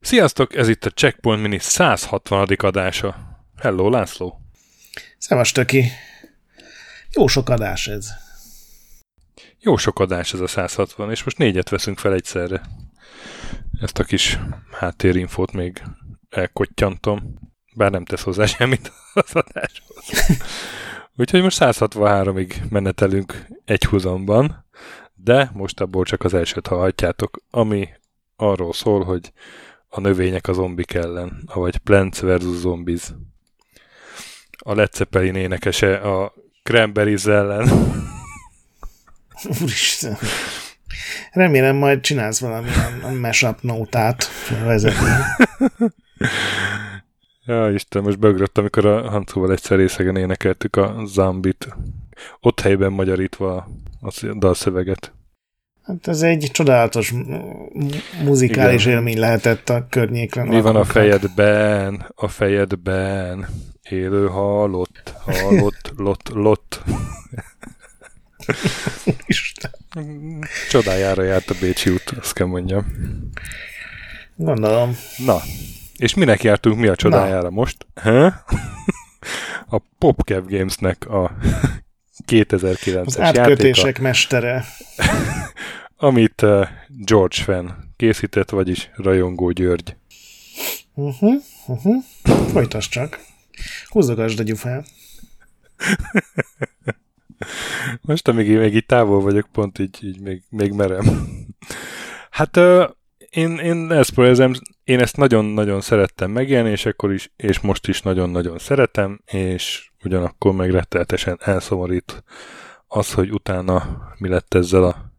Sziasztok, ez itt a Checkpoint Mini 160. adása. Hello, László! Szevas, Töki! Jó sok adás ez. Jó sok adás ez a 160, és most négyet veszünk fel egyszerre. Ezt a kis háttérinfót még elkottyantom, bár nem tesz hozzá semmit az adáshoz. Úgyhogy most 163-ig menetelünk egy húzamban, de most abból csak az elsőt hallhatjátok, ami arról szól, hogy a növények a zombik ellen, vagy Plants vs. Zombies. A Led Zeppelin énekese a Cranberries ellen. Úristen. Remélem majd csinálsz valamilyen mashup nótát vezetni. Ja, Isten, most beugrott, amikor a Hancóval egyszer részegen énekeltük a Zambit. Ott helyben magyarítva a dalszöveget. Hát ez egy csodálatos muzikális Igen. élmény lehetett a környékre. Mi van a fejedben? A fejedben? Élő halott, halott, lott, lott. Isten. Csodájára járt a Bécsi út, azt kell mondjam. Gondolom. Na, és minek jártunk mi a csodájára Na. most? Ha? A PopCap Gamesnek a 2009-es Az átkötések játéka, mestere. amit uh, George Fenn készített, vagyis Rajongó György. Uh-huh, uh-huh. Folytasd csak. Húzogasd a gyufát. Most, amíg még így távol vagyok, pont így, így még, még merem. Hát én, én ezt próbálom, én ezt nagyon-nagyon szerettem megélni, és akkor is, és most is nagyon-nagyon szeretem, és ugyanakkor meg retteltesen elszomorít az, hogy utána mi lett ezzel a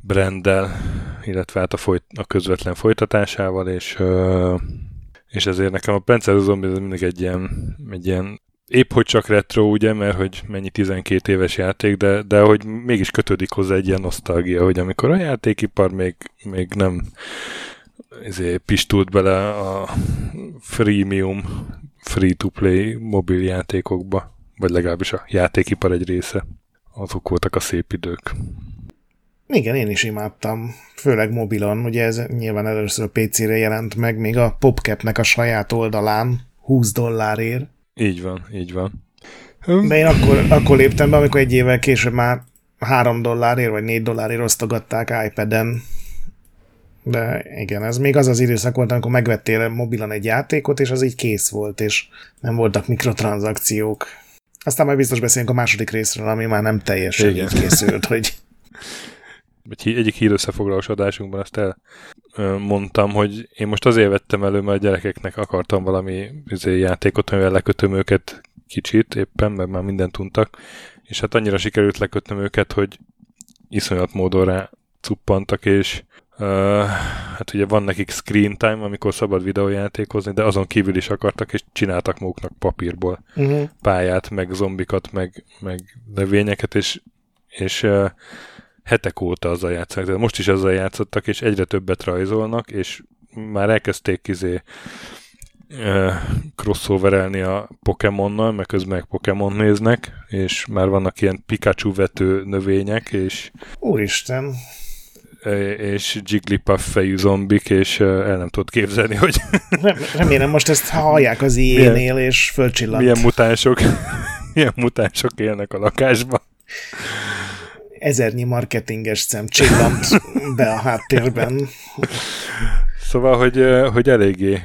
branddel, illetve hát a, folyt, a közvetlen folytatásával, és, és ezért nekem a Panzer Zombie ez mindig egy ilyen, egy ilyen épp hogy csak retro, ugye, mert hogy mennyi 12 éves játék, de, de hogy mégis kötődik hozzá egy ilyen nosztalgia, hogy amikor a játékipar még, még nem ezért pistult bele a freemium, free-to-play mobil játékokba, vagy legalábbis a játékipar egy része. Azok voltak a szép idők. Igen, én is imádtam, főleg mobilon, ugye ez nyilván először a PC-re jelent meg, még a PopCap-nek a saját oldalán 20 dollárért. Így van, így van. De én akkor, akkor léptem be, amikor egy évvel később már 3 dollárért vagy 4 dollárért osztogatták iPad-en. De igen, ez még az az időszak volt, amikor megvettél mobilon egy játékot, és az így kész volt, és nem voltak mikrotranszakciók. Aztán majd biztos beszélünk a második részről, ami már nem teljesen igen. így készült, hogy egy, egyik hír összefoglalós adásunkban azt elmondtam, hogy én most azért vettem elő, mert a gyerekeknek akartam valami izé, játékot, amivel lekötöm őket kicsit éppen, mert már mindent tudtak, és hát annyira sikerült lekötnöm őket, hogy iszonyat módon rá cuppantak, és uh, hát ugye van nekik screen time, amikor szabad videójátékozni, de azon kívül is akartak, és csináltak maguknak papírból uh-huh. pályát, meg zombikat, meg, meg növényeket, és, és uh, hetek óta azzal játszanak, de most is azzal játszottak, és egyre többet rajzolnak, és már elkezdték izé uh, crossoverelni a Pokémonnal, meg közben meg Pokémon néznek, és már vannak ilyen Pikachu vető növények, és Úristen! és Jigglypuff fejű zombik, és el nem tudod képzelni, hogy... Remélem most ezt hallják az ilyenél, és fölcsillant. Milyen mutánsok, milyen mutánsok élnek a lakásban ezernyi marketinges szem csillant be a háttérben. Szóval, hogy, hogy eléggé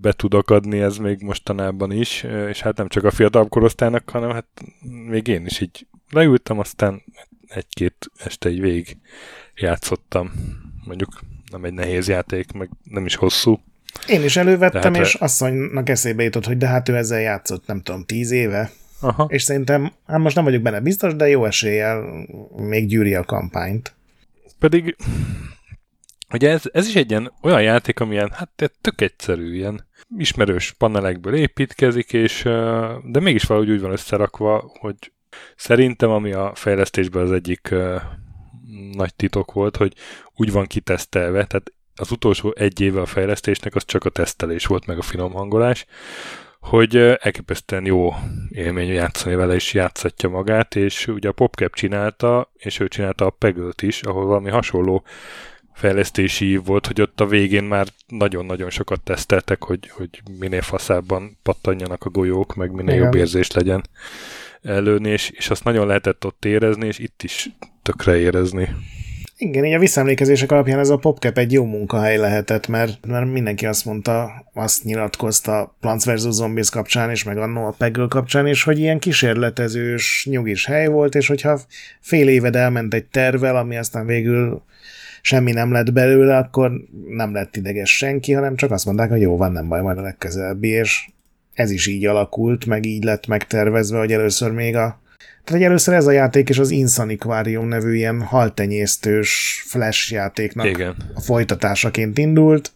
be tudok adni ez még mostanában is, és hát nem csak a fiatal korosztálynak, hanem hát még én is így leültem, aztán egy-két este így végig játszottam. Mondjuk nem egy nehéz játék, meg nem is hosszú. Én is elővettem, hát, és asszonynak eszébe jutott, hogy de hát ő ezzel játszott, nem tudom, tíz éve. Aha. És szerintem, hát most nem vagyok benne biztos, de jó eséllyel még gyűri a kampányt. Pedig, ugye ez, ez is egy ilyen olyan játék, amilyen, hát tök egyszerű, ilyen ismerős panelekből építkezik, és, de mégis valahogy úgy van összerakva, hogy szerintem, ami a fejlesztésben az egyik nagy titok volt, hogy úgy van kitesztelve, tehát az utolsó egy éve a fejlesztésnek az csak a tesztelés volt, meg a finom hangolás, hogy elképesztően jó élmény játszani vele, és játszatja magát, és ugye a PopCap csinálta, és ő csinálta a peggle is, ahol valami hasonló fejlesztési volt, hogy ott a végén már nagyon-nagyon sokat teszteltek, hogy, hogy minél faszábban pattanjanak a golyók, meg minél Igen. jobb érzés legyen előni, és, és azt nagyon lehetett ott érezni, és itt is tökre érezni. Igen, így a visszaemlékezések alapján ez a PopCap egy jó munkahely lehetett, mert, mert mindenki azt mondta, azt nyilatkozta Plants vs. Zombies kapcsán is, meg annó a Peggle kapcsán is, hogy ilyen kísérletezős, nyugis hely volt, és hogyha fél éved elment egy tervel, ami aztán végül semmi nem lett belőle, akkor nem lett ideges senki, hanem csak azt mondták, hogy jó, van, nem baj, majd a legközelebbi, és ez is így alakult, meg így lett megtervezve, hogy először még a tehát először ez a játék és az Insaniquarium nevű ilyen haltenyésztős flash játéknak Igen. a folytatásaként indult.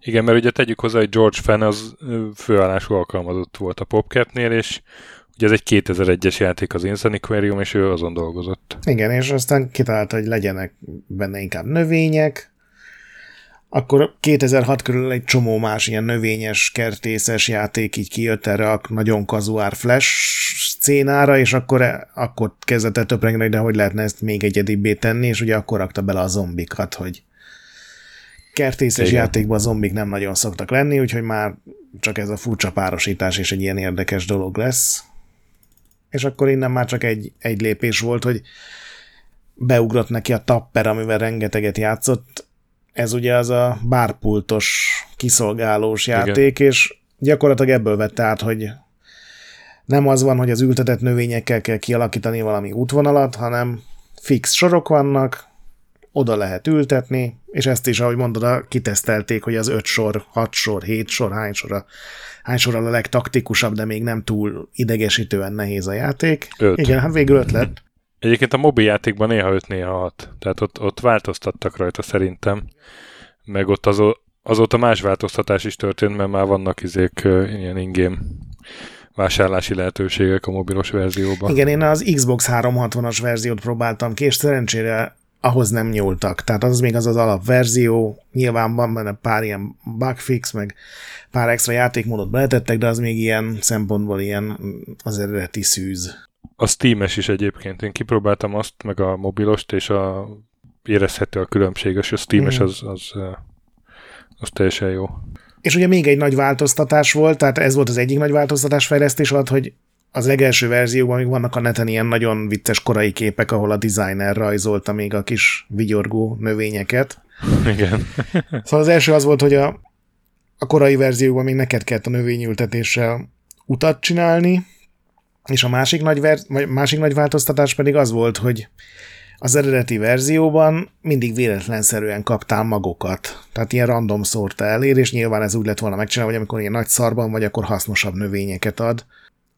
Igen, mert ugye tegyük hozzá, hogy George Fenn az főállású alkalmazott volt a PopCapnél, és ugye ez egy 2001-es játék az Insaniquarium, és ő azon dolgozott. Igen, és aztán kitalálta, hogy legyenek benne inkább növények, akkor 2006 körül egy csomó más ilyen növényes, kertészes játék így kijött erre a nagyon kazuár flash szcénára, és akkor, akkor kezdett el töprengeni, de hogy lehetne ezt még egyedibbé tenni, és ugye akkor rakta bele a zombikat, hogy kertészes Igen. játékban a zombik nem nagyon szoktak lenni, úgyhogy már csak ez a furcsa párosítás és egy ilyen érdekes dolog lesz. És akkor innen már csak egy, egy lépés volt, hogy beugrott neki a tapper, amivel rengeteget játszott, ez ugye az a bárpultos kiszolgálós játék, Igen. és gyakorlatilag ebből vette át, hogy nem az van, hogy az ültetett növényekkel kell kialakítani valami útvonalat, hanem fix sorok vannak, oda lehet ültetni, és ezt is, ahogy mondod, kitesztelték, hogy az 5 sor, 6 sor, 7 sor, hány sor a, hány sor a legtaktikusabb, de még nem túl idegesítően nehéz a játék. Öt. Igen, hát végül öt lett. Egyébként a mobil játékban néha 5, néha 6. Tehát ott, ott változtattak rajta szerintem. Meg ott azó, azóta más változtatás is történt, mert már vannak izék ilyen ingame vásárlási lehetőségek a mobilos verzióban. Igen, én az Xbox 360-as verziót próbáltam ki, és szerencsére ahhoz nem nyúltak. Tehát az még az az alapverzió, nyilván van benne pár ilyen bugfix, meg pár extra játékmódot beletettek, de az még ilyen szempontból ilyen az eredeti szűz. A Steam-es is egyébként. Én kipróbáltam azt, meg a mobilost, és a érezhető a különbség, és a Steam-es mm. az, az, az teljesen jó. És ugye még egy nagy változtatás volt, tehát ez volt az egyik nagy változtatás fejlesztés alatt, hogy az legelső verzióban még vannak a neten ilyen nagyon vicces korai képek, ahol a designer rajzolta még a kis vigyorgó növényeket. Igen. szóval az első az volt, hogy a, a korai verzióban még neked kellett a növényültetéssel utat csinálni, és a másik nagy, ver- másik nagy változtatás pedig az volt, hogy az eredeti verzióban mindig véletlenszerűen kaptál magokat. Tehát ilyen random szórta elér, és nyilván ez úgy lett volna megcsinálva, hogy amikor ilyen nagy szarban vagy, akkor hasznosabb növényeket ad.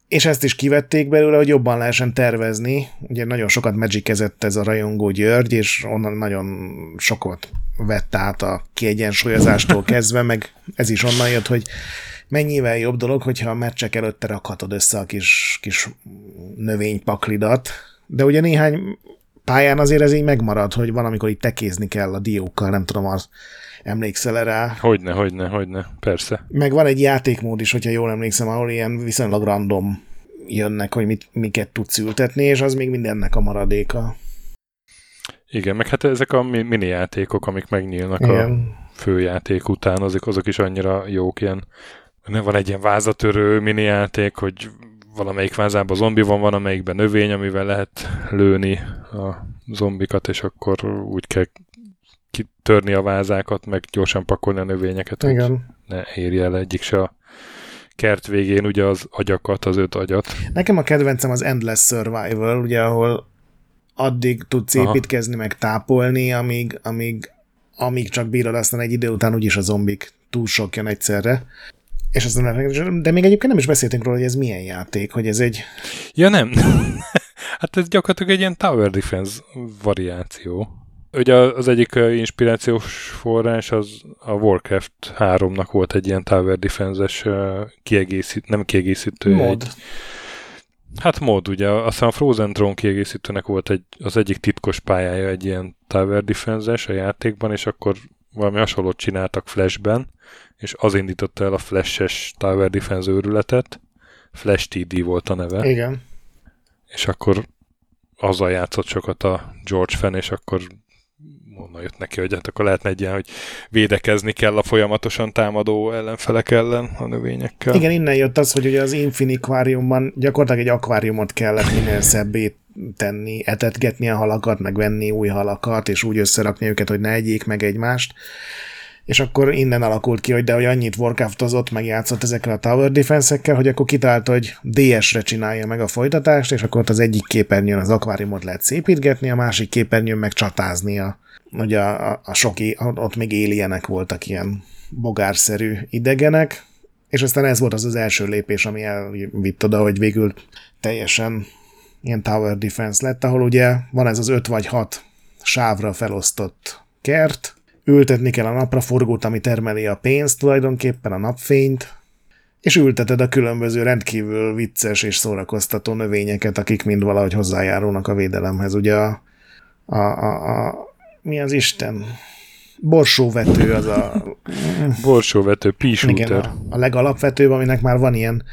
És ezt is kivették belőle, hogy jobban lehessen tervezni. Ugye nagyon sokat magikezett ez a rajongó György, és onnan nagyon sokat vett át a kiegyensúlyozástól kezdve, meg ez is onnan jött, hogy mennyivel jobb dolog, hogyha a meccsek előtte rakhatod össze a kis, kis növénypaklidat, de ugye néhány pályán azért ez így megmarad, hogy valamikor itt tekézni kell a diókkal, nem tudom, az emlékszel rá? Hogyne, hogyne, hogyne, persze. Meg van egy játékmód is, hogyha jól emlékszem, ahol ilyen viszonylag random jönnek, hogy mit, miket tudsz ültetni, és az még mindennek a maradéka. Igen, meg hát ezek a mini játékok, amik megnyílnak Igen. a főjáték után, azok, azok is annyira jók, ilyen van egy ilyen vázatörő mini játék, hogy valamelyik vázában zombi van, van amelyikben növény, amivel lehet lőni a zombikat, és akkor úgy kell kitörni a vázákat, meg gyorsan pakolni a növényeket, Igen. hogy ne érje el egyik se a kert végén ugye az agyakat, az öt agyat. Nekem a kedvencem az Endless Survival, ugye, ahol addig tudsz Aha. építkezni, meg tápolni, amíg, amíg, amíg csak bírod, aztán egy idő után úgyis a zombik túl sok jön egyszerre. És aztán, de még egyébként nem is beszéltünk róla, hogy ez milyen játék, hogy ez egy... Ja nem. hát ez gyakorlatilag egy ilyen Tower Defense variáció. Ugye az egyik inspirációs forrás az a Warcraft 3-nak volt egy ilyen Tower Defense-es kiegészít, nem kiegészítő. Mod. Egy, hát mod, ugye. Aztán a Frozen Throne kiegészítőnek volt egy, az egyik titkos pályája egy ilyen Tower Defense-es a játékban, és akkor valami hasonlót csináltak Flashben, és az indította el a Flash-es Tower Defense őrületet. Flash TD volt a neve. Igen. És akkor azzal játszott sokat a George Fenn, és akkor onnan jött neki, hogy hát akkor lehetne egy ilyen, hogy védekezni kell a folyamatosan támadó ellenfelek ellen a növényekkel. Igen, innen jött az, hogy ugye az Infinikváriumban gyakorlatilag egy akváriumot kellett minél szebbé tenni, etetgetni a halakat, meg venni új halakat, és úgy összerakni őket, hogy ne egyék meg egymást. És akkor innen alakult ki, hogy de hogy annyit Warcraftozott, meg játszott ezekkel a Tower Defense-ekkel, hogy akkor kitalálta, hogy DS-re csinálja meg a folytatást, és akkor ott az egyik képernyőn az akváriumot lehet szépítgetni, a másik képernyőn meg csatázni a, ugye a, a, a soki, ott még éljenek voltak ilyen bogárszerű idegenek, és aztán ez volt az az első lépés, ami elvitt oda, hogy végül teljesen ilyen tower defense lett, ahol ugye van ez az öt vagy hat sávra felosztott kert, ültetni kell a napraforgót, ami termeli a pénzt tulajdonképpen, a napfényt, és ülteted a különböző rendkívül vicces és szórakoztató növényeket, akik mind valahogy hozzájárulnak a védelemhez. Ugye a, a, a, a mi az Isten? Borsóvető az a... Borsóvető, písúter. Igen, a, a legalapvetőbb, aminek már van ilyen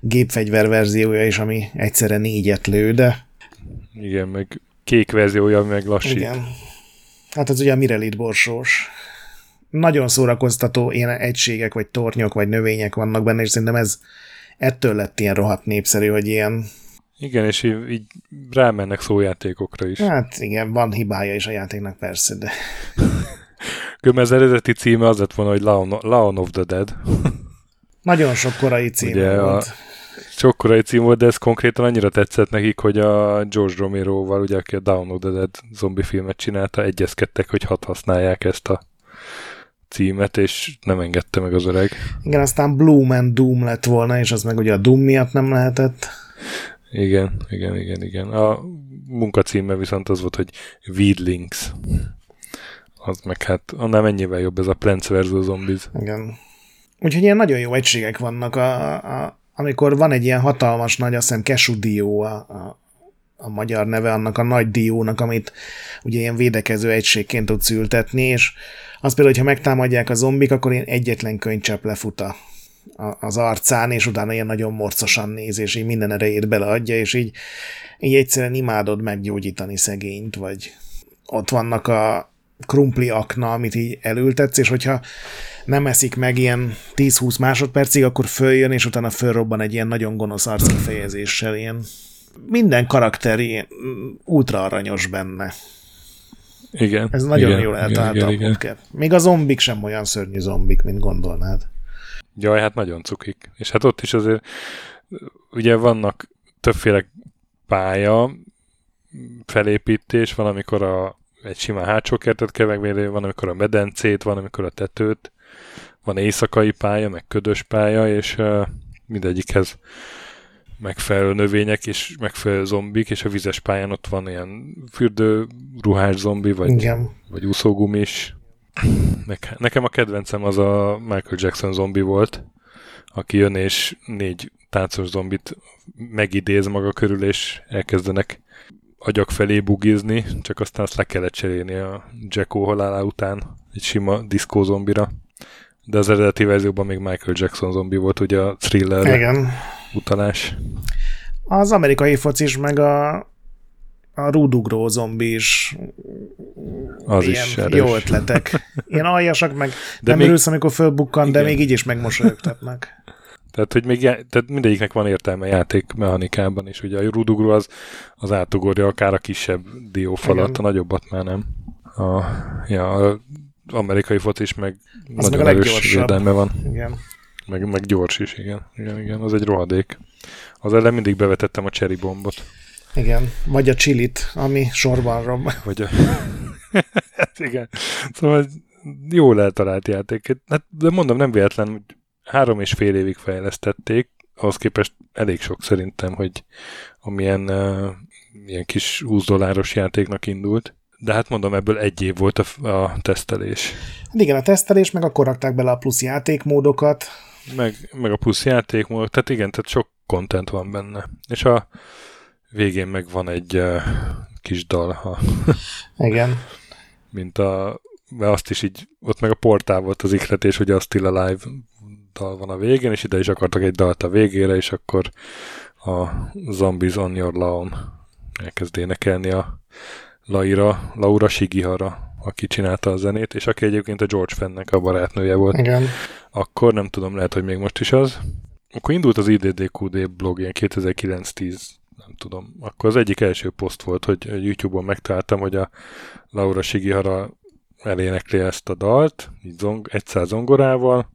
gépfegyver verziója is, ami egyszerre négyet lő, de... Igen, meg kék verziója, meg lassít. Igen. Hát az ugye a Mirelit borsós. Nagyon szórakoztató ilyen egységek, vagy tornyok, vagy növények vannak benne, és szerintem ez ettől lett ilyen rohadt népszerű, hogy ilyen igen, és így, így rámennek szójátékokra is. Hát igen, van hibája is a játéknak persze, de... Különben az eredeti címe az lett volna, hogy Lawn, Lawn of the Dead. Nagyon sok korai cím Ugye volt. A, sok korai cím volt, de ez konkrétan annyira tetszett nekik, hogy a George Romero-val, ugye, aki a Dawn of the Dead zombi filmet csinálta, egyezkedtek, hogy hat használják ezt a címet, és nem engedte meg az öreg. Igen, aztán Bloom and Doom lett volna, és az meg ugye a Doom miatt nem lehetett. Igen, igen, igen, igen. A munkacíme viszont az volt, hogy Weedlings. Az meg hát annál mennyivel jobb ez a Plants vs. Zombies. Igen. Úgyhogy ilyen nagyon jó egységek vannak, a, a, amikor van egy ilyen hatalmas nagy, azt hiszem Kesu Dió a, a, a magyar neve annak a nagy diónak, amit ugye ilyen védekező egységként tudsz ültetni, és az például, hogyha megtámadják a zombik, akkor én egyetlen könycsepp lefut a, az arcán, és utána ilyen nagyon morcosan néz, és így minden erejét beleadja, és így, így egyszerűen imádod meggyógyítani szegényt, vagy ott vannak a krumpli akna, amit így elültetsz, és hogyha nem eszik meg ilyen 10-20 másodpercig, akkor följön, és utána fölrobban egy ilyen nagyon gonosz arckifejezéssel, ilyen minden karakter ilyen ultra aranyos benne. Igen. Ez nagyon igen, jól eltalálta igen, a igen. Még a zombik sem olyan szörnyű zombik, mint gondolnád. Jaj, hát nagyon cukik. És hát ott is azért ugye vannak többféle pálya felépítés, van, amikor a, egy sima hátsó kertet kell megvédeni, van, amikor a medencét, van, amikor a tetőt, van éjszakai pálya, meg ködös pálya, és uh, mindegyikhez megfelelő növények és megfelelő zombik, és a vizes pályán ott van ilyen fürdő ruhás zombi, vagy, Igen. vagy úszógumis, Nekem a kedvencem az a Michael Jackson zombi volt, aki jön és négy táncos zombit megidéz maga körül, és elkezdenek agyak felé bugizni, csak aztán azt le kellett cserélni a Jacko halála után egy sima diszkó zombira. De az eredeti verzióban még Michael Jackson zombi volt, ugye a thriller Igen. utalás. Az amerikai focis meg a a rúdugró zombi is az ilyen is erős. jó ötletek. Ilyen aljasak, meg de nem még... örülsz, amikor fölbukkan, de még így is megmosolyogtatnak. Tehát, hogy még, tehát mindegyiknek van értelme játék mechanikában, és ugye a rudugró az, az átugorja akár a kisebb diófalat, a nagyobbat már nem. A, ja, az amerikai fot is meg az nagyon meg erős védelme van. Igen. Meg, meg gyors is, igen. igen. Igen, az egy rohadék. Az ellen mindig bevetettem a cherry bombot. Igen, vagy a csilit, ami sorban rom. Vagy a... hát igen. Szóval jól eltalált játék. Hát, de mondom, nem véletlen, hogy három és fél évig fejlesztették, ahhoz képest elég sok szerintem, hogy amilyen uh, ilyen kis 20 dolláros játéknak indult. De hát mondom, ebből egy év volt a, a tesztelés. Hát igen, a tesztelés, meg akkor rakták bele a plusz játékmódokat. Meg, meg a plusz játékmódok, tehát igen, tehát sok content van benne. És a végén meg van egy uh, kis dal. Ha Igen. mint a mert azt is így, ott meg a portál volt az ikletés, hogy a Still Alive dal van a végén, és ide is akartak egy dalt a végére, és akkor a Zombies on Your Lawn elkezd énekelni a Laira, Laura Shigihara, aki csinálta a zenét, és aki egyébként a George Fennek a barátnője volt. Igen. Akkor nem tudom, lehet, hogy még most is az. Akkor indult az IDDQD blog ilyen 2009-10 nem tudom. Akkor az egyik első poszt volt, hogy YouTube-on megtaláltam, hogy a Laura Shigihara elénekli ezt a dalt, így zong, egyszer zongorával,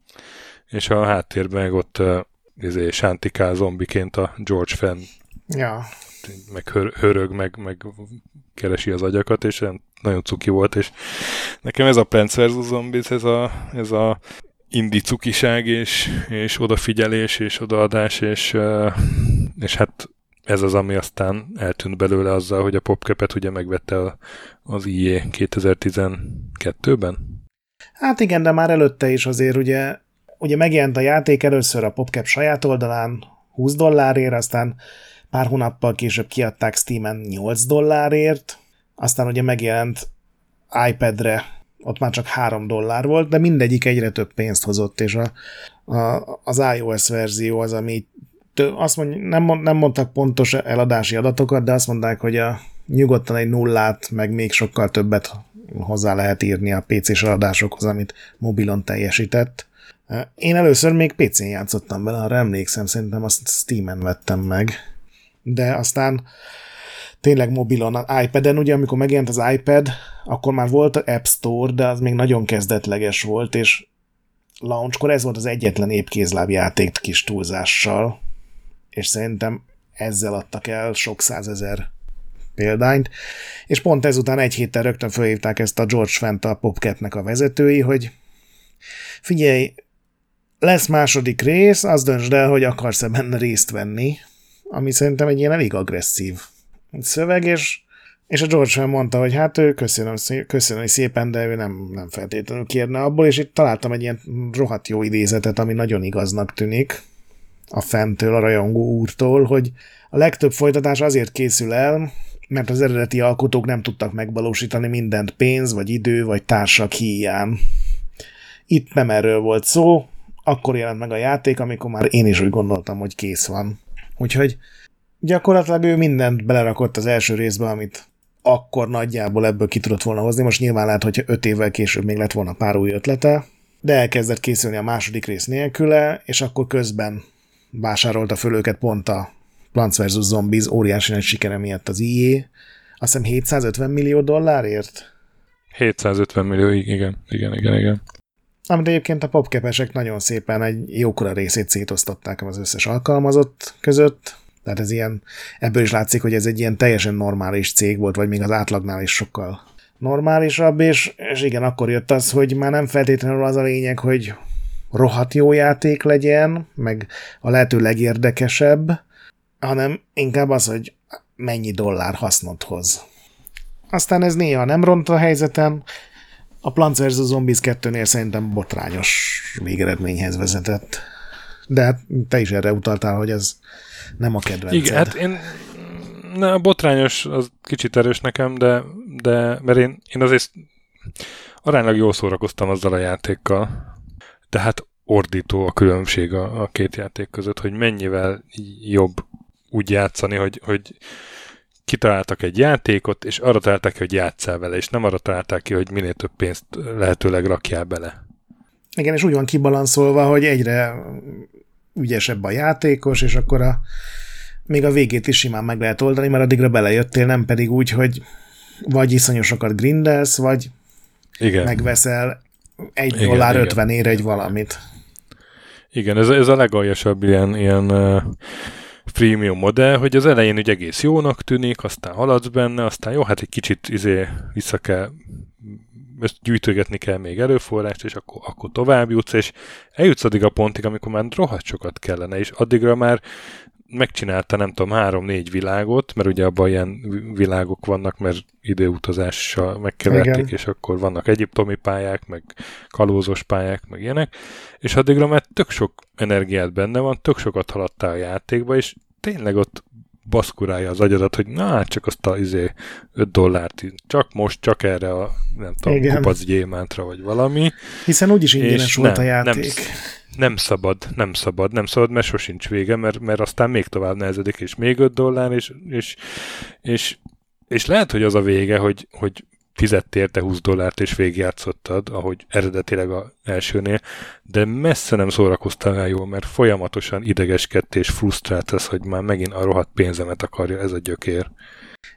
és a háttérben meg ott uh, izé, sántikál zombiként a George Fenn. Ja. Meg hör, hörög, meg, meg keresi az agyakat, és nagyon cuki volt, és nekem ez a Plants vs. Zombies, ez a, ez a indi cukiság, és, és odafigyelés, és odaadás, és, és hát ez az, ami aztán eltűnt belőle azzal, hogy a PopCap-et ugye megvette az IE 2012-ben? Hát igen, de már előtte is azért ugye, ugye megjelent a játék először a PopCap saját oldalán 20 dollárért, aztán pár hónappal később kiadták Steam-en 8 dollárért, aztán ugye megjelent iPad-re, ott már csak 3 dollár volt, de mindegyik egyre több pénzt hozott, és a, a, az iOS verzió az, ami azt mondj, nem, nem mondtak pontos eladási adatokat, de azt mondták, hogy a nyugodtan egy nullát, meg még sokkal többet hozzá lehet írni a PC-s adásokhoz, amit mobilon teljesített. Én először még PC-n játszottam bele, arra emlékszem, szerintem azt Steam-en vettem meg. De aztán tényleg mobilon, iPad-en, ugye amikor megjelent az iPad, akkor már volt App Store, de az még nagyon kezdetleges volt, és launchkor ez volt az egyetlen épkézláb játék kis túlzással, és szerintem ezzel adtak el sok százezer példányt, és pont ezután egy héttel rögtön felhívták ezt a George Fent a Popcatnek a vezetői, hogy figyelj, lesz második rész, az döntsd el, hogy akarsz-e benne részt venni, ami szerintem egy ilyen elég agresszív szöveg, és, és a George Fent mondta, hogy hát ő köszönöm, köszönöm szépen, de ő nem, nem feltétlenül kérne abból, és itt találtam egy ilyen rohadt jó idézetet, ami nagyon igaznak tűnik, a fentől, a rajongó úrtól, hogy a legtöbb folytatás azért készül el, mert az eredeti alkotók nem tudtak megvalósítani mindent pénz, vagy idő, vagy társak híján. Itt nem erről volt szó, akkor jelent meg a játék, amikor már én is úgy gondoltam, hogy kész van. Úgyhogy gyakorlatilag ő mindent belerakott az első részbe, amit akkor nagyjából ebből ki tudott volna hozni. Most nyilván lehet, hogy öt évvel később még lett volna pár új ötlete, de elkezdett készülni a második rész nélküle, és akkor közben vásárolta föl őket pont a Plants vs. Zombies óriási nagy sikere miatt az IE. Azt hiszem 750 millió dollárért? 750 millió, igen, igen, igen, igen. Amit egyébként a popkepesek nagyon szépen egy jókora részét szétosztották az összes alkalmazott között, tehát ez ilyen, ebből is látszik, hogy ez egy ilyen teljesen normális cég volt, vagy még az átlagnál is sokkal normálisabb, és, és igen, akkor jött az, hogy már nem feltétlenül az a lényeg, hogy rohadt jó játék legyen, meg a lehető legérdekesebb, hanem inkább az, hogy mennyi dollár hasznot hoz. Aztán ez néha nem ront a helyzeten, a Plants vs. Zombies 2-nél szerintem botrányos végeredményhez vezetett. De hát te is erre utaltál, hogy ez nem a kedvenced. Igen, hát én na, a botrányos az kicsit erős nekem, de, de mert én, én azért aránylag jól szórakoztam azzal a játékkal, de hát ordító a különbség a, a két játék között, hogy mennyivel jobb úgy játszani, hogy, hogy kitaláltak egy játékot, és arra találták ki, hogy játszál vele, és nem arra találták ki, hogy minél több pénzt lehetőleg rakjál bele. Igen, és úgy van kibalanszolva, hogy egyre ügyesebb a játékos, és akkor a, még a végét is simán meg lehet oldani, mert addigra belejöttél, nem pedig úgy, hogy vagy iszonyosokat grindelsz, vagy igen. megveszel egy igen, dollár igen. 50 ér egy valamit. Igen, ez, ez a legaljasabb ilyen, ilyen freemium modell, hogy az elején ugye egész jónak tűnik, aztán haladsz benne, aztán jó, hát egy kicsit izé vissza kell ezt gyűjtögetni kell még erőforrást, és akkor, akkor tovább jutsz, és eljutsz addig a pontig, amikor már rohadt sokat kellene, és addigra már megcsinálta nem tudom, három-négy világot, mert ugye abban ilyen világok vannak, mert időutazással megkeverték, és akkor vannak egyiptomi pályák, meg kalózos pályák, meg ilyenek, és addigra már tök sok energiát benne van, tök sokat haladtál a játékba, és tényleg ott baszkurálja az agyadat, hogy na, hát csak azt a izé, 5 dollárt, csak most, csak erre a, nem tudom, Igen. kupac gyémántra, vagy valami. Hiszen úgyis ingyenes volt nem, a játék. Nem, nem szabad, nem szabad, nem szabad, mert sosincs vége, mert, mert aztán még tovább nehezedik, és még 5 dollár, és, és, és, és lehet, hogy az a vége, hogy, hogy fizettél érte 20 dollárt és végigjátszottad, ahogy eredetileg a elsőnél, de messze nem szórakoztál el jól, mert folyamatosan idegeskedt és frusztrált ez, hogy már megint a rohadt pénzemet akarja ez a gyökér.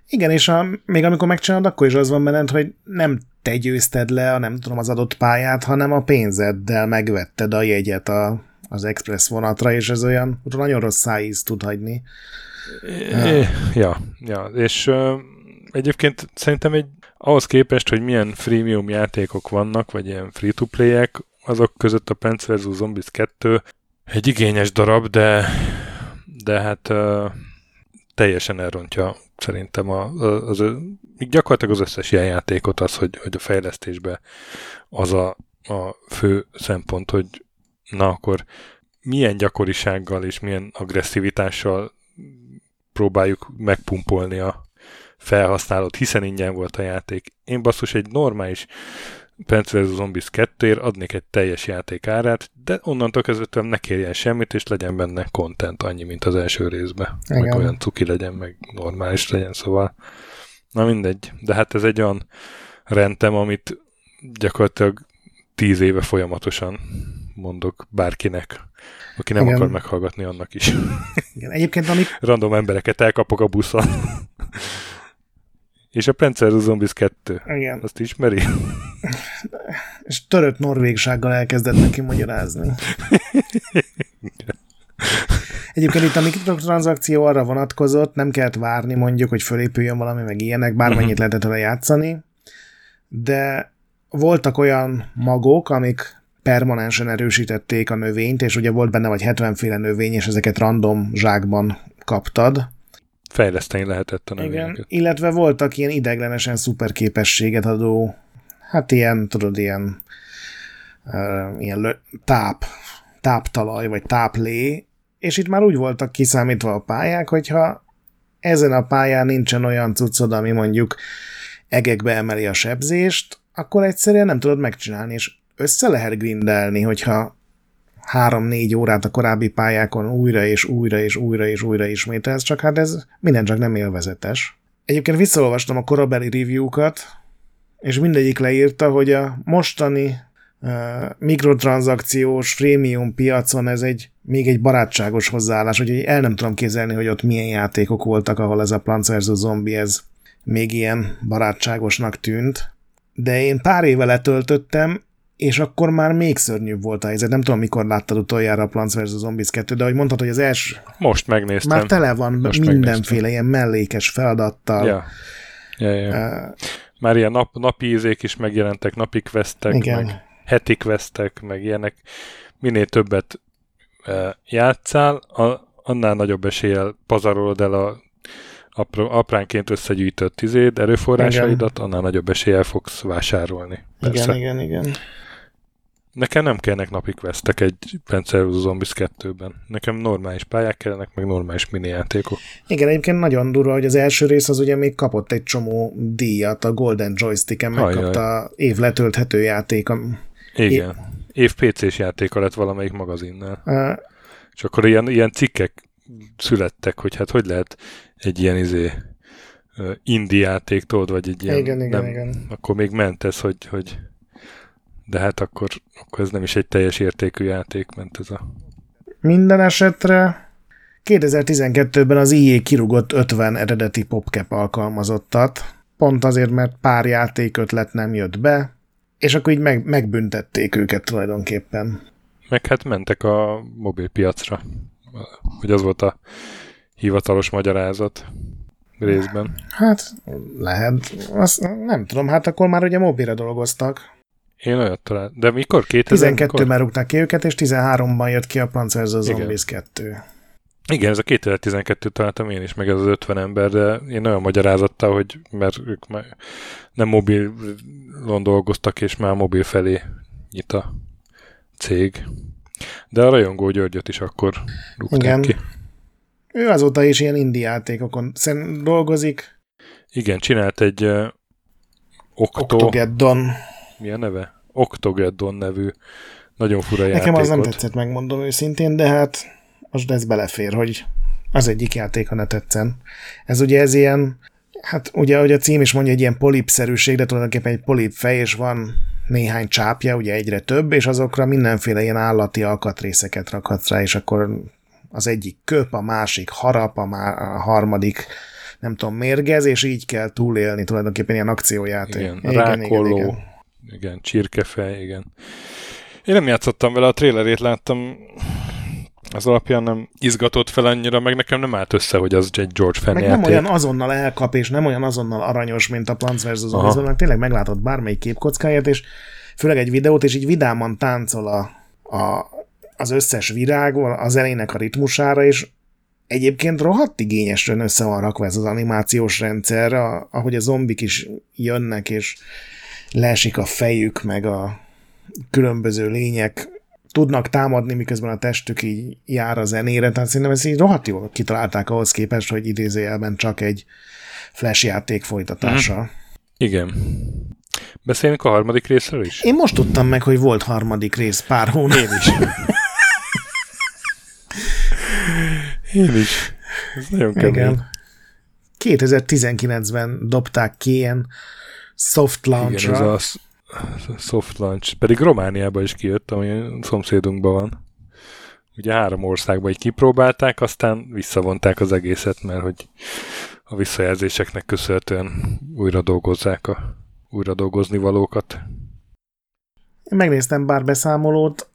Igen, és a, még amikor megcsinálod, akkor is az van benned, hogy nem te győzted le a nem tudom az adott pályát, hanem a pénzeddel megvetted a jegyet a, az express vonatra, és ez olyan nagyon rossz szájíz tud hagyni. Ja, ja, ja. és uh, egyébként szerintem egy ahhoz képest, hogy milyen freemium játékok vannak, vagy ilyen free-to-play-ek, azok között a Plants vs. Zombies 2 egy igényes darab, de, de hát teljesen elrontja szerintem a, az, az, gyakorlatilag az összes ilyen játékot az, hogy, hogy a fejlesztésben az a, a fő szempont, hogy na akkor milyen gyakorisággal és milyen agresszivitással próbáljuk megpumpolni a, felhasználod, hiszen ingyen volt a játék. Én basszus egy normális Plants vs. Zombies 2 adnék egy teljes játék árát, de onnantól kezdve ne kérjen semmit, és legyen benne content annyi, mint az első részben. Igen. Meg olyan cuki legyen, meg normális legyen, szóval na mindegy. De hát ez egy olyan rendem, amit gyakorlatilag tíz éve folyamatosan mondok bárkinek, aki nem Igen. akar meghallgatni annak is. Igen. Egyébként amik... Random embereket elkapok a buszon. És a vs. Zombies 2. Igen. Azt ismeri? És törött norvégsággal elkezdett neki magyarázni. Egyébként itt a mikrotranszakció arra vonatkozott, nem kellett várni mondjuk, hogy fölépüljön valami, meg ilyenek, bármennyit uh-huh. lehetett vele játszani, de voltak olyan magok, amik permanensen erősítették a növényt, és ugye volt benne vagy 70 féle növény, és ezeket random zsákban kaptad, fejleszteni lehetett a növényeket. Igen, illetve voltak ilyen ideglenesen szuper képességet adó, hát ilyen, tudod, ilyen, uh, ilyen lö, táp, táptalaj, vagy táplé, és itt már úgy voltak kiszámítva a pályák, hogyha ezen a pályán nincsen olyan cuccod, ami mondjuk egekbe emeli a sebzést, akkor egyszerűen nem tudod megcsinálni, és össze lehet grindelni, hogyha három-négy órát a korábbi pályákon újra és újra és újra és újra ismételsz, csak hát ez minden csak nem élvezetes. Egyébként visszaolvastam a korabeli review-kat, és mindegyik leírta, hogy a mostani uh, mikrotranszakciós freemium piacon ez egy még egy barátságos hozzáállás, hogy el nem tudom képzelni, hogy ott milyen játékok voltak, ahol ez a Plants vs. Zombie ez még ilyen barátságosnak tűnt. De én pár éve letöltöttem, és akkor már még szörnyűbb volt a helyzet. Nem tudom, mikor láttad utoljára a Plants vs. Zombies 2, de ahogy mondtad, hogy az első... Most megnéztem. Már tele van Most mindenféle megnéztem. ilyen mellékes feladattal. Ja. Ja, ja. Uh, már ilyen nap, napi ízék is megjelentek, napi questek, igen. meg heti questek, meg ilyenek. Minél többet uh, játszál, a, annál nagyobb eséllyel pazarolod el a apránként összegyűjtött tizéd, erőforrásaidat, igen. annál nagyobb eséllyel fogsz vásárolni. Persze. Igen, igen, igen. Nekem nem kellnek napi questek egy Panzer Zombies 2-ben. Nekem normális pályák kellenek, meg normális mini játékok. Igen, egyébként nagyon durva, hogy az első rész az ugye még kapott egy csomó díjat, a Golden Joystick-en megkapta év letölthető játék. A... Igen. Év PC-s játéka lett valamelyik magazinnál. Uh, És akkor ilyen, ilyen cikkek születtek, hogy hát hogy lehet egy ilyen izé indie játék, tudod, vagy egy ilyen... Igen, igen, nem, igen. Akkor még ment ez, hogy, hogy de hát akkor, akkor ez nem is egy teljes értékű játék, ment ez a... Minden esetre 2012-ben az EA kirugott 50 eredeti PopCap alkalmazottat, pont azért, mert pár játék ötlet nem jött be, és akkor így meg, megbüntették őket tulajdonképpen. Meg hát mentek a mobilpiacra, hogy az volt a hivatalos magyarázat részben. Hát lehet, azt nem tudom, hát akkor már ugye mobilra dolgoztak. Én olyat talán. De mikor? 2000 már rúgták ki őket, és 13-ban jött ki a vs. Zombies 2. Igen, ez a 2012 találtam én is, meg ez az 50 ember, de én olyan magyarázattal, hogy mert ők már nem mobilon dolgoztak, és már mobil felé nyit a cég. De a rajongó Györgyöt is akkor rúgták Igen. ki. Ő azóta is ilyen indie játékokon dolgozik. Igen, csinált egy uh, Octo... Octogeddon. Mi a neve? Octogeddon nevű nagyon fura Nekem játékot. az nem tetszett, megmondom őszintén, de hát most ez belefér, hogy az egyik játék, ha ne tetszen. Ez ugye ez ilyen, hát ugye, hogy a cím is mondja, egy ilyen polipszerűség, de tulajdonképpen egy polip fej, és van néhány csápja, ugye egyre több, és azokra mindenféle ilyen állati alkatrészeket rakhatsz rá, és akkor az egyik köp, a másik harap, a, má- a harmadik nem tudom, mérgez, és így kell túlélni tulajdonképpen ilyen akciójáték. Igen, igen, igen. igen, csirkefej, igen. Én nem játszottam vele, a trailerét láttam, az alapján nem izgatott fel annyira, meg nekem nem állt össze, hogy az egy George Fenn Meg játék. nem olyan azonnal elkap, és nem olyan azonnal aranyos, mint a Plants vs. Zombies, meg tényleg meglátod bármelyik képkockáját, és főleg egy videót, és így vidáman táncol a, a, az összes virág a zenének a ritmusára, és egyébként rohadt igényesen össze van rakva ez az animációs rendszer, a, ahogy a zombik is jönnek, és leesik a fejük, meg a különböző lények tudnak támadni, miközben a testük így jár a zenére, tehát szerintem ezt így rohadt jól kitalálták ahhoz képest, hogy idézőjelben csak egy flash játék folytatása. Mm. Igen. Beszélünk a harmadik részről is? Én most tudtam meg, hogy volt harmadik rész pár hónap. Is. Én is. Ez nagyon kemény. Igen. 2019-ben dobták ki ilyen soft launch Igen, ez a soft launch. Pedig Romániában is kijött, ami szomszédunkban van. Ugye három országban így kipróbálták, aztán visszavonták az egészet, mert hogy a visszajelzéseknek köszönhetően újra dolgozzák a újra dolgozni valókat. Én megnéztem bár beszámolót,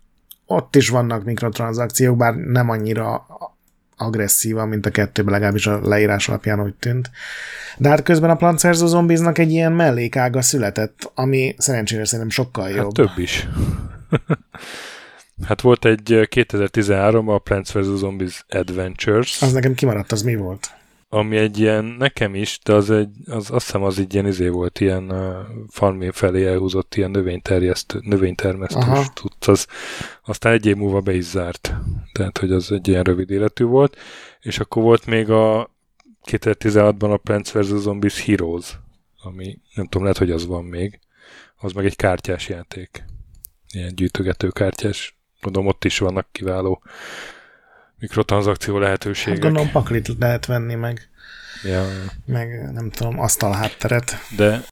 ott is vannak mikrotranszakciók, bár nem annyira agresszívan, mint a kettőben, legalábbis a leírás alapján úgy tűnt. De hát közben a Plants vs. Zombiesnak egy ilyen mellékága született, ami szerencsére szerintem sokkal jobb. Hát több is. hát volt egy 2013 a Plants vs. Zombies Adventures. Az nekem kimaradt, az mi volt? Ami egy ilyen, nekem is, de az egy, az, azt hiszem az egy ilyen izé volt, ilyen uh, farmén felé elhúzott ilyen növényterjesztő, növénytermesztős tudsz, az aztán egy év múlva be is zárt. Tehát, hogy az egy ilyen rövid életű volt. És akkor volt még a 2016-ban a Plants vs. Zombies Heroes, ami nem tudom, lehet, hogy az van még. Az meg egy kártyás játék. Ilyen gyűjtögető kártyás. Gondolom, ott is vannak kiváló mikrotranszakció lehetőségek. Hát gondolom paklit lehet venni meg. Ja. Meg nem tudom, asztal hátteret. De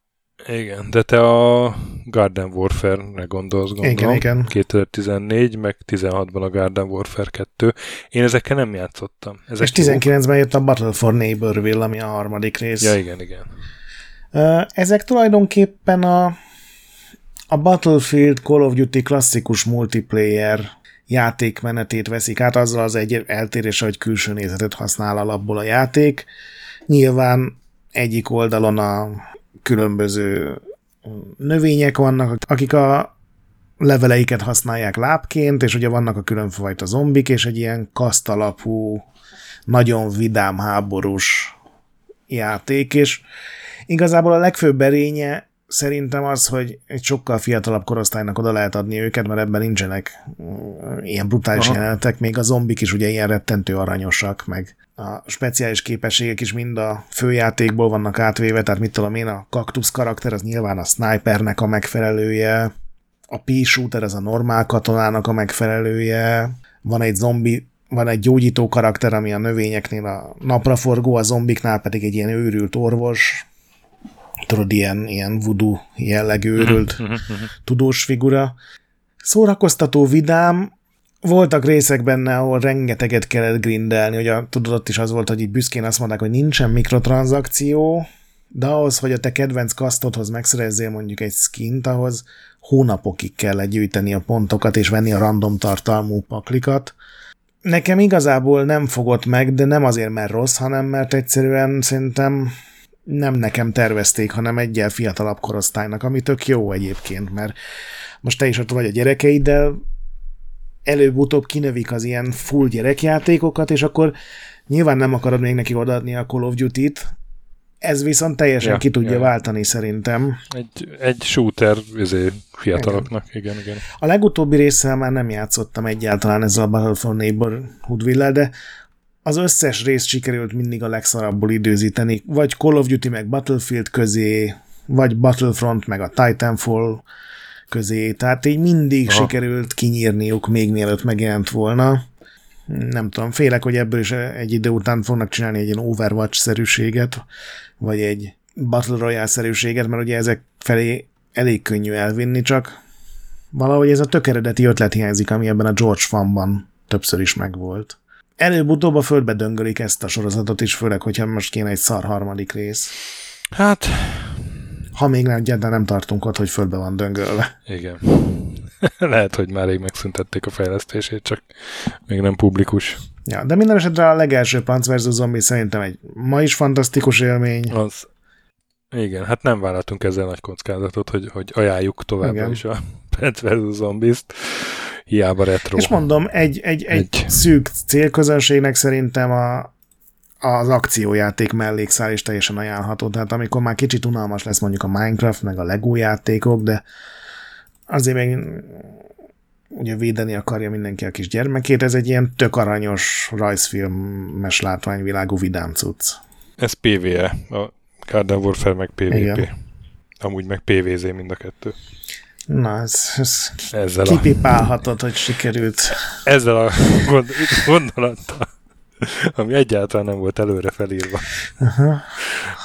igen, de te a Garden Warfare-re gondolsz, gondolom. Igen, igen. 2014, meg 16-ban a Garden Warfare 2. Én ezekkel nem játszottam. Ezek És 19-ben jött a Battle for Neighborville, ami a harmadik rész. Ja, igen, igen. Ezek tulajdonképpen a, a Battlefield Call of Duty klasszikus multiplayer játékmenetét veszik át, azzal az egy eltérés, hogy külső nézetet használ alapból a játék. Nyilván egyik oldalon a különböző növények vannak, akik a leveleiket használják lábként, és ugye vannak a különfajta zombik, és egy ilyen kasztalapú, nagyon vidám háborús játék, és igazából a legfőbb erénye szerintem az, hogy egy sokkal fiatalabb korosztálynak oda lehet adni őket, mert ebben nincsenek ilyen brutális Aha. jelenetek, még a zombik is ugye ilyen rettentő aranyosak, meg a speciális képességek is mind a főjátékból vannak átvéve, tehát mit tudom én, a kaktusz karakter az nyilván a snipernek a megfelelője, a P-shooter az a normál katonának a megfelelője, van egy zombi, van egy gyógyító karakter, ami a növényeknél a napraforgó, a zombiknál pedig egy ilyen őrült orvos, tudod, ilyen, ilyen voodoo jellegű őrült tudós figura. Szórakoztató, vidám, voltak részek benne, ahol rengeteget kellett grindelni, hogy a, tudod, ott is az volt, hogy így büszkén azt mondták, hogy nincsen mikrotranszakció, de ahhoz, hogy a te kedvenc kasztodhoz megszerezzél mondjuk egy skint, ahhoz hónapokig kell gyűjteni a pontokat, és venni a random tartalmú paklikat. Nekem igazából nem fogott meg, de nem azért, mert rossz, hanem mert egyszerűen szerintem nem nekem tervezték, hanem egyel fiatalabb korosztálynak, ami tök jó egyébként, mert most te is ott vagy a gyerekeid, de előbb-utóbb kinövik az ilyen full gyerekjátékokat, és akkor nyilván nem akarod még neki odaadni a Call of Duty-t, ez viszont teljesen ja, ki tudja ja. váltani szerintem. Egy, egy shooter izé, fiataloknak, igen. igen, igen. A legutóbbi résszel már nem játszottam egyáltalán ezzel a Battle for Neighborhood de az összes részt sikerült mindig a legszarabbul időzíteni, vagy Call of Duty meg Battlefield közé, vagy Battlefront meg a Titanfall közé, tehát így mindig Aha. sikerült kinyírniuk még mielőtt megjelent volna. Nem tudom, félek, hogy ebből is egy idő után fognak csinálni egy ilyen Overwatch-szerűséget, vagy egy Battle Royale-szerűséget, mert ugye ezek felé elég könnyű elvinni, csak valahogy ez a tök ötlet hiányzik, ami ebben a George Fanban többször is megvolt. Előbb-utóbb a földbe döngölik ezt a sorozatot is, főleg, hogyha most kéne egy szar harmadik rész. Hát... Ha még nem, egyáltalán nem tartunk ott, hogy földbe van döngölve. Igen. Lehet, hogy már rég megszüntették a fejlesztését, csak még nem publikus. Ja, de minden esetre a legelső Plants vs. Zombie szerintem egy ma is fantasztikus élmény. Az, igen, hát nem vállaltunk ezzel nagy kockázatot, hogy, hogy ajánljuk továbbra igen. is a Plants vs. Zombies-t. Hiába retro. És mondom, egy, egy, egy, egy. szűk célközönségnek szerintem a, az akciójáték mellékszál is teljesen ajánlható. Tehát amikor már kicsit unalmas lesz mondjuk a Minecraft, meg a Lego játékok, de azért még ugye védeni akarja mindenki a kis gyermekét, ez egy ilyen tök aranyos rajzfilmes látványvilágú vidám cucc. Ez PvE, a Garden Warfare meg PvP. Igen. Amúgy meg PvZ mind a kettő. Na, ez, ez ezzel kipipálhatod, a... hogy sikerült. Ezzel a gond, gondolattal, ami egyáltalán nem volt előre felírva. Uh-huh.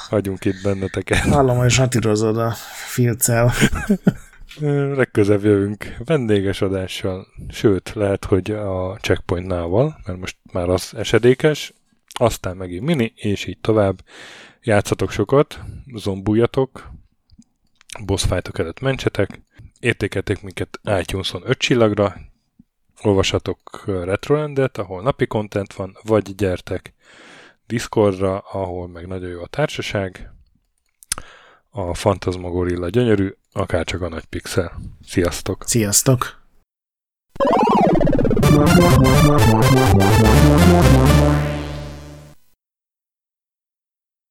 Hagyunk itt benneteket. Hallom, hogy satírozod a filccel. Legközebb jövünk vendéges adással, sőt, lehet, hogy a checkpointnával, mert most már az esedékes, aztán megint mini, és így tovább. Játszatok sokat, zombuljatok, boss fightok előtt mentsetek, értékelték minket iTunes-on 5 csillagra, olvasatok Retrolandet, ahol napi content van, vagy gyertek Discordra, ahol meg nagyon jó a társaság, a Fantasmagorilla gyönyörű, akár csak a nagy pixel. Sziasztok! Sziasztok!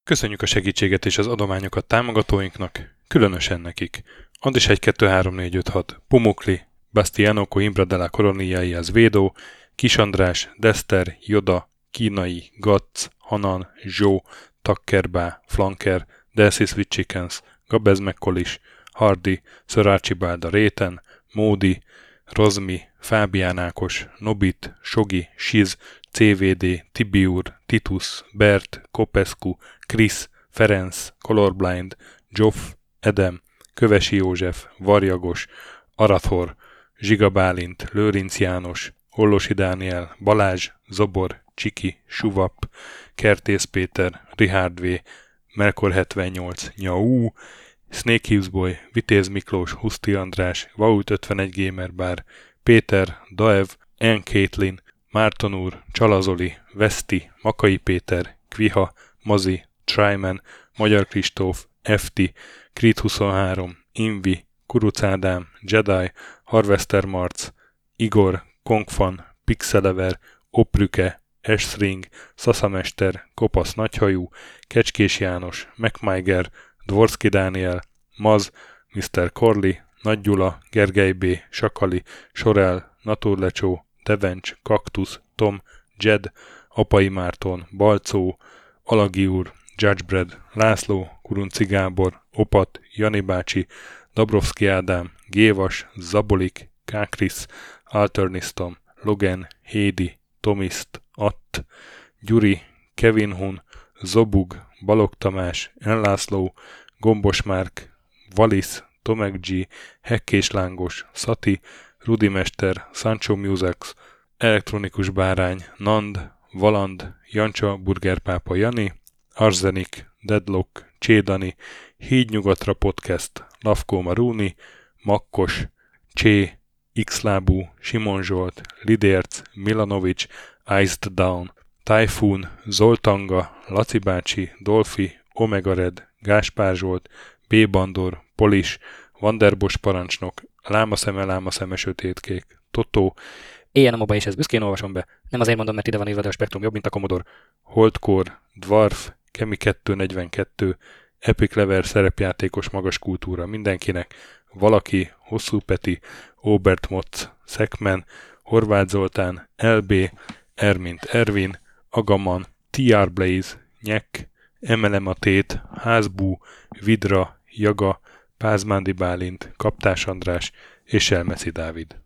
Köszönjük a segítséget és az adományokat támogatóinknak, különösen nekik. Andis 1, 2, 3, 4, 5, 6, Pumukli, Bastiano Coimbra de la Coroniaiaz Védó, Kis András, Dester, Joda, Kínai, Gatz, Hanan, Zsó, Takkerbá, Flanker, Sweet Chickens, Gabez Mekkolis, Hardy, Szörácsi Bálda Réten, Módi, Rozmi, Fábián Ákos, Nobit, Sogi, Siz, CVD, Tibiur, Titus, Bert, Kopescu, Krisz, Ferenc, Colorblind, Joff, Edem, Kövesi József, Varjagos, Arathor, Zsiga Bálint, Lőrinc János, Hollosi Dániel, Balázs, Zobor, Csiki, Suvap, Kertész Péter, Richard V, Melkor 78, Nyau, Snake Hughes Boy, Vitéz Miklós, Huszti András, Vaut 51 Gamer Bar, Péter, Daev, N. Caitlin, Márton úr, Csalazoli, Veszti, Makai Péter, Kviha, Mazi, Tryman, Magyar Kristóf, FT, Krit 23, Invi, Kuruc Ádám, Jedi, Harvester Marc, Igor, Kongfan, Pixelever, Oprüke, Esring, Szaszamester, Kopasz Nagyhajú, Kecskés János, MacMiger, Dvorski Dániel, Maz, Mr. Corley, Nagy Gyula, Gergely B., Sakali, Sorel, Naturlecsó, Devencs, Kaktusz, Tom, Jed, Apai Márton, Balcó, Alagi úr, Judgebred, László, Kurunci Gábor, Opat, Jani bácsi, Dabrowski Ádám, Gévas, Zabolik, Kákris, Alternisztom, Logan, Hédi, Tomiszt, Att, Gyuri, Kevin Hun, Zobug, Balog Tamás, Enlászló, Gombos Márk, Valisz, Tomek G, Hekkés Lángos, Szati, Rudimester, Sancho Musex, Elektronikus Bárány, Nand, Valand, Jancsa, Burgerpápa Jani, Arzenik, Deadlock, Csédani, Hídnyugatra Podcast, Lavkó Maruni, Makkos, Csé, Xlábú, Simon Zsolt, Lidérc, Milanovic, Iced Down, Typhoon, Zoltanga, Laci bácsi, Dolfi, Omega Red, Gáspár Zsolt, B. Bandor, Polis, Vanderbos parancsnok, Lámaszeme, Lámaszeme sötétkék, Totó, Éjjel a és ezt büszkén olvasom be. Nem azért mondom, mert ide van írva, de a spektrum jobb, mint a Commodore. Holdcore, Dwarf, Kemi 242, Epic Lever szerepjátékos magas kultúra mindenkinek, valaki, Hosszú Peti, Obert Motz, Szekmen, Horváth Zoltán, LB, Ermint Ervin, Agaman, TR Blaze, Nyek, Emelem a Tét, Házbú, Vidra, Jaga, Pázmándi Bálint, Kaptás András és Elmeszi Dávid.